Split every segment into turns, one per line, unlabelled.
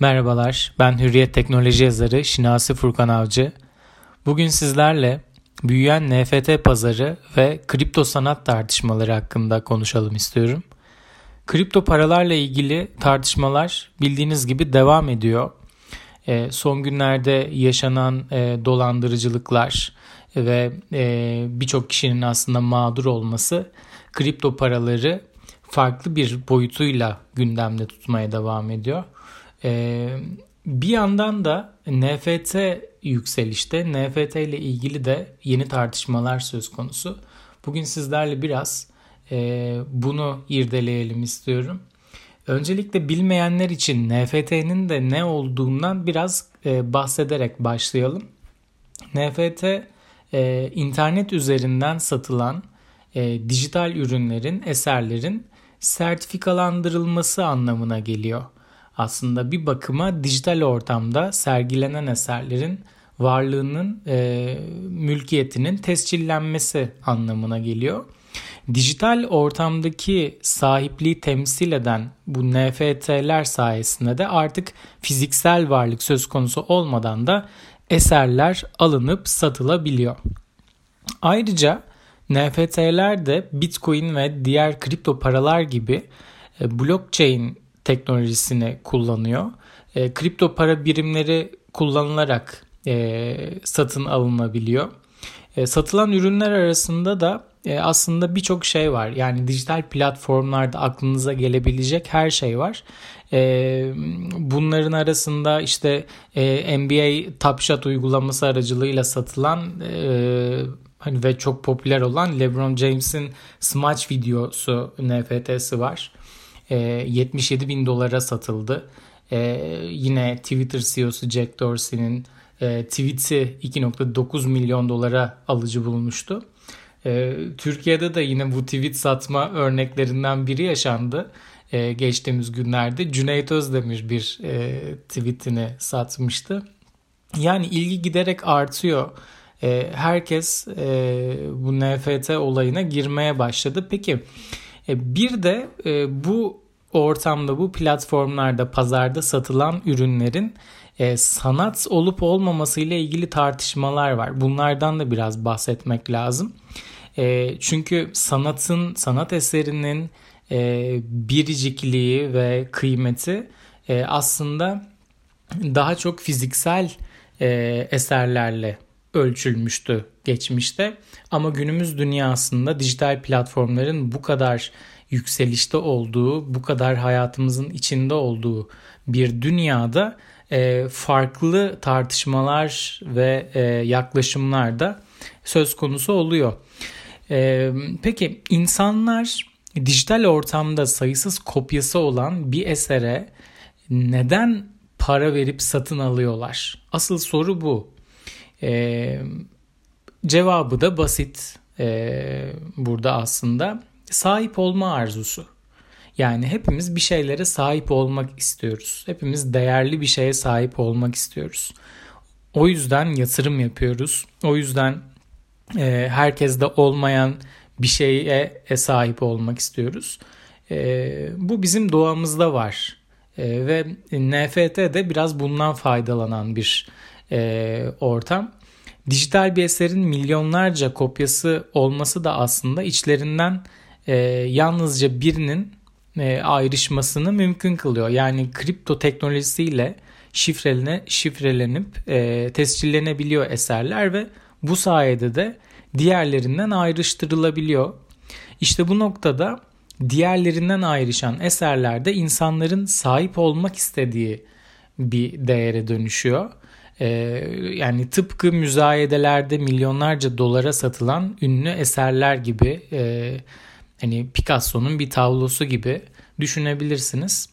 Merhabalar, ben Hürriyet Teknoloji yazarı Şinasi Furkan Avcı. Bugün sizlerle büyüyen NFT pazarı ve kripto sanat tartışmaları hakkında konuşalım istiyorum. Kripto paralarla ilgili tartışmalar bildiğiniz gibi devam ediyor. E, son günlerde yaşanan e, dolandırıcılıklar ve e, birçok kişinin aslında mağdur olması kripto paraları farklı bir boyutuyla gündemde tutmaya devam ediyor. Ee, bir yandan da NFT yükselişte NFT ile ilgili de yeni tartışmalar söz konusu. Bugün sizlerle biraz e, bunu irdeleyelim istiyorum. Öncelikle bilmeyenler için NFT'nin de ne olduğundan biraz e, bahsederek başlayalım. NFT e, internet üzerinden satılan e, dijital ürünlerin, eserlerin sertifikalandırılması anlamına geliyor. Aslında bir bakıma dijital ortamda sergilenen eserlerin varlığının, e, mülkiyetinin tescillenmesi anlamına geliyor. Dijital ortamdaki sahipliği temsil eden bu NFT'ler sayesinde de artık fiziksel varlık söz konusu olmadan da eserler alınıp satılabiliyor. Ayrıca NFT'ler de Bitcoin ve diğer kripto paralar gibi e, blockchain teknolojisini kullanıyor. E, kripto para birimleri kullanılarak e, satın alınabiliyor. E, satılan ürünler arasında da e, aslında birçok şey var. Yani dijital platformlarda aklınıza gelebilecek her şey var. E, bunların arasında işte e, NBA Top Shot uygulaması aracılığıyla satılan e, hani ve çok popüler olan LeBron James'in smaç videosu NFT'si var. E, 77 bin dolara satıldı. E, yine Twitter CEO'su Jack Dorsey'nin e, tweet'i 2.9 milyon dolara alıcı bulmuştu. E, Türkiye'de de yine bu tweet satma örneklerinden biri yaşandı. E, geçtiğimiz günlerde Cüneyt Özdemir bir e, tweetini satmıştı. Yani ilgi giderek artıyor e, herkes e, bu NFT olayına girmeye başladı. Peki bir de e, bu ortamda bu platformlarda pazarda satılan ürünlerin e, sanat olup olmaması ile ilgili tartışmalar var. Bunlardan da biraz bahsetmek lazım. E, çünkü sanatın, sanat eserinin e, biricikliği ve kıymeti e, aslında daha çok fiziksel e, eserlerle ölçülmüştü geçmişte. Ama günümüz dünyasında dijital platformların bu kadar yükselişte olduğu, bu kadar hayatımızın içinde olduğu bir dünyada e, farklı tartışmalar ve e, yaklaşımlar da söz konusu oluyor. E, peki insanlar dijital ortamda sayısız kopyası olan bir esere neden para verip satın alıyorlar? Asıl soru bu. E, cevabı da basit e, burada aslında. Sahip olma arzusu. Yani hepimiz bir şeylere sahip olmak istiyoruz. Hepimiz değerli bir şeye sahip olmak istiyoruz. O yüzden yatırım yapıyoruz. O yüzden e, herkeste olmayan bir şeye e, sahip olmak istiyoruz. E, bu bizim doğamızda var. E, ve NFT de biraz bundan faydalanan bir e, ortam. Dijital bir eserin milyonlarca kopyası olması da aslında içlerinden e, yalnızca birinin e, ayrışmasını mümkün kılıyor. Yani kripto teknolojisiyle şifreline, şifrelenip e, tescillenebiliyor eserler ve bu sayede de diğerlerinden ayrıştırılabiliyor. İşte bu noktada diğerlerinden ayrışan eserlerde insanların sahip olmak istediği bir değere dönüşüyor. Ee, yani tıpkı müzayedelerde milyonlarca dolara satılan ünlü eserler gibi e, hani Picasso'nun bir tablosu gibi düşünebilirsiniz.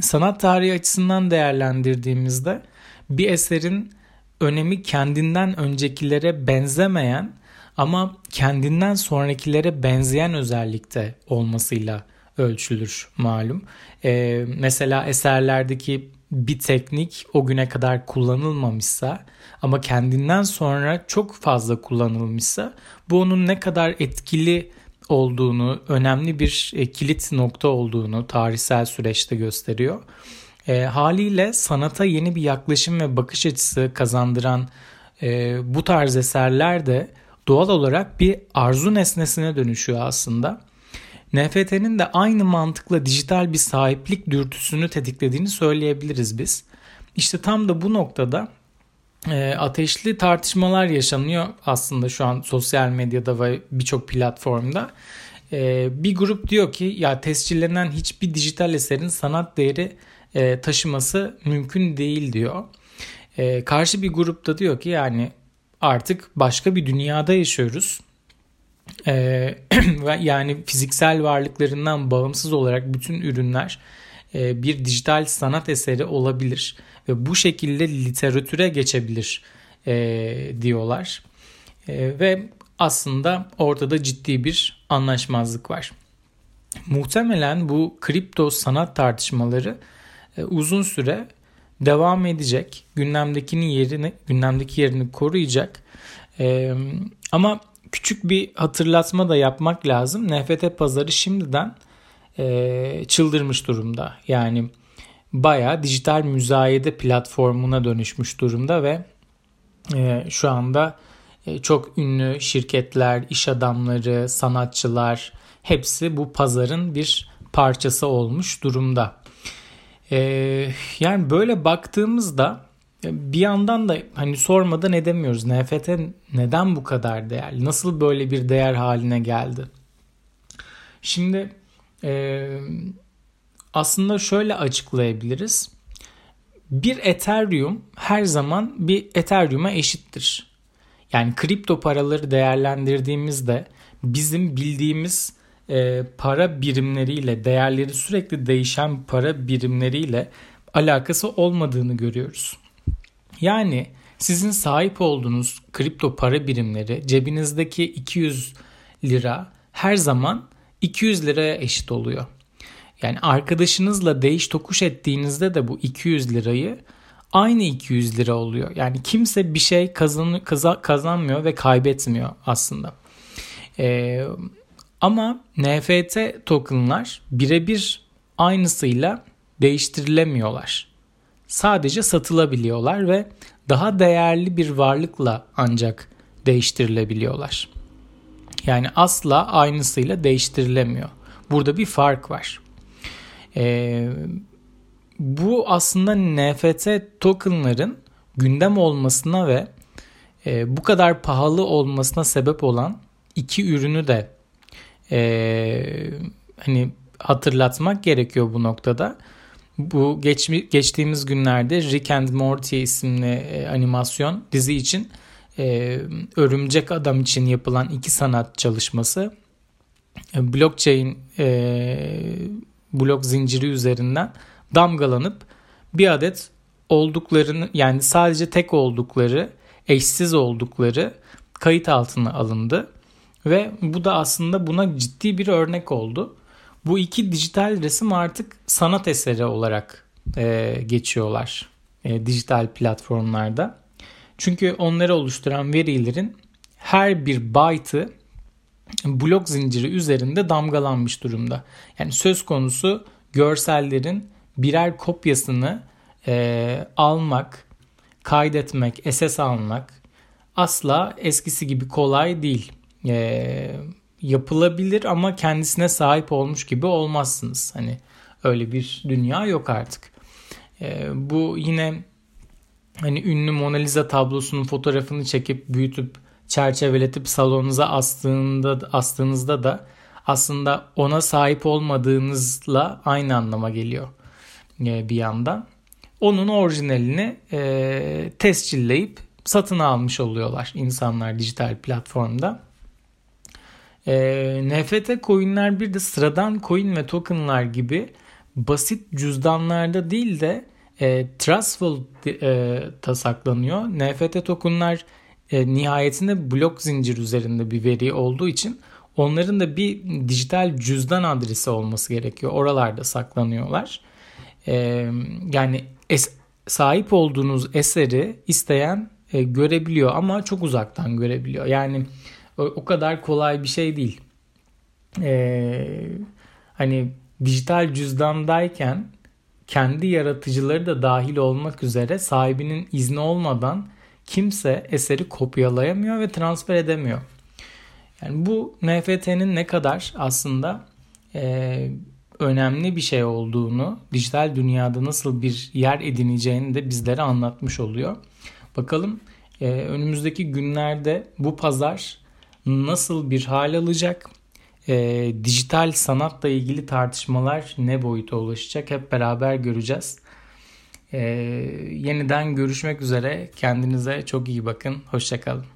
Sanat tarihi açısından değerlendirdiğimizde bir eserin önemi kendinden öncekilere benzemeyen ama kendinden sonrakilere benzeyen özellikte olmasıyla ölçülür malum. Ee, mesela eserlerdeki bir teknik o güne kadar kullanılmamışsa ama kendinden sonra çok fazla kullanılmışsa bu onun ne kadar etkili olduğunu, önemli bir e, kilit nokta olduğunu tarihsel süreçte gösteriyor. E, haliyle sanata yeni bir yaklaşım ve bakış açısı kazandıran e, bu tarz eserler de doğal olarak bir arzu nesnesine dönüşüyor aslında. NFT'nin de aynı mantıkla dijital bir sahiplik dürtüsünü tetiklediğini söyleyebiliriz biz. İşte tam da bu noktada e, ateşli tartışmalar yaşanıyor aslında şu an sosyal medyada ve birçok platformda. E, bir grup diyor ki ya tescillenen hiçbir dijital eserin sanat değeri e, taşıması mümkün değil diyor. E, karşı bir grupta diyor ki yani artık başka bir dünyada yaşıyoruz. Ee, yani fiziksel varlıklarından bağımsız olarak bütün ürünler e, bir dijital sanat eseri olabilir ve bu şekilde literatüre geçebilir e, diyorlar. E, ve aslında ortada ciddi bir anlaşmazlık var. Muhtemelen bu kripto sanat tartışmaları e, uzun süre devam edecek. Gündemdekinin yerini gündemdeki yerini koruyacak. E, ama küçük bir hatırlatma da yapmak lazım. NFT pazarı şimdiden e, çıldırmış durumda. Yani baya dijital müzayede platformuna dönüşmüş durumda ve e, şu anda e, çok ünlü şirketler, iş adamları, sanatçılar hepsi bu pazarın bir parçası olmuş durumda. E, yani böyle baktığımızda bir yandan da hani sormadan edemiyoruz. NFT neden bu kadar değerli? Nasıl böyle bir değer haline geldi? Şimdi e, aslında şöyle açıklayabiliriz. Bir Ethereum her zaman bir Ethereum'a eşittir. Yani kripto paraları değerlendirdiğimizde bizim bildiğimiz e, para birimleriyle, değerleri sürekli değişen para birimleriyle alakası olmadığını görüyoruz. Yani sizin sahip olduğunuz kripto para birimleri cebinizdeki 200 lira her zaman 200 liraya eşit oluyor. Yani arkadaşınızla değiş tokuş ettiğinizde de bu 200 lirayı aynı 200 lira oluyor. Yani kimse bir şey kazan, kazanmıyor ve kaybetmiyor aslında. Ee, ama NFT tokenlar birebir aynısıyla değiştirilemiyorlar. Sadece satılabiliyorlar ve daha değerli bir varlıkla ancak değiştirilebiliyorlar. Yani asla aynısıyla değiştirilemiyor. Burada bir fark var. Ee, bu aslında NFT tokenların gündem olmasına ve e, bu kadar pahalı olmasına sebep olan iki ürünü de e, hani hatırlatmak gerekiyor bu noktada. Bu geç, geçtiğimiz günlerde Rick and Morty isimli e, animasyon dizi için e, Örümcek Adam için yapılan iki sanat çalışması e, blockchain e, blok zinciri üzerinden damgalanıp bir adet olduklarını yani sadece tek oldukları eşsiz oldukları kayıt altına alındı ve bu da aslında buna ciddi bir örnek oldu. Bu iki dijital resim artık sanat eseri olarak e, geçiyorlar e, dijital platformlarda. Çünkü onları oluşturan verilerin her bir byte'ı blok zinciri üzerinde damgalanmış durumda. Yani söz konusu görsellerin birer kopyasını e, almak, kaydetmek, SS almak asla eskisi gibi kolay değil. E, yapılabilir ama kendisine sahip olmuş gibi olmazsınız. Hani öyle bir dünya yok artık. E, bu yine hani ünlü Mona Lisa tablosunun fotoğrafını çekip büyütüp çerçeveletip salonunuza astığında astığınızda da aslında ona sahip olmadığınızla aynı anlama geliyor e, bir yandan. Onun orijinalini e, tescilleyip satın almış oluyorlar insanlar dijital platformda. E, NFT coinler bir de sıradan coin ve tokenlar gibi basit cüzdanlarda değil de e, Trustful e, tasaklanıyor. NFT tokenlar e, nihayetinde blok zincir üzerinde bir veri olduğu için onların da bir dijital cüzdan adresi olması gerekiyor. Oralarda saklanıyorlar. E, yani es, sahip olduğunuz eseri isteyen e, görebiliyor ama çok uzaktan görebiliyor. Yani o, kadar kolay bir şey değil. E, hani dijital cüzdandayken kendi yaratıcıları da dahil olmak üzere sahibinin izni olmadan kimse eseri kopyalayamıyor ve transfer edemiyor. Yani bu NFT'nin ne kadar aslında e, önemli bir şey olduğunu, dijital dünyada nasıl bir yer edineceğini de bizlere anlatmış oluyor. Bakalım e, önümüzdeki günlerde bu pazar nasıl bir hal alacak? E, dijital sanatla ilgili tartışmalar ne boyuta ulaşacak hep beraber göreceğiz. E, yeniden görüşmek üzere. Kendinize çok iyi bakın. Hoşçakalın.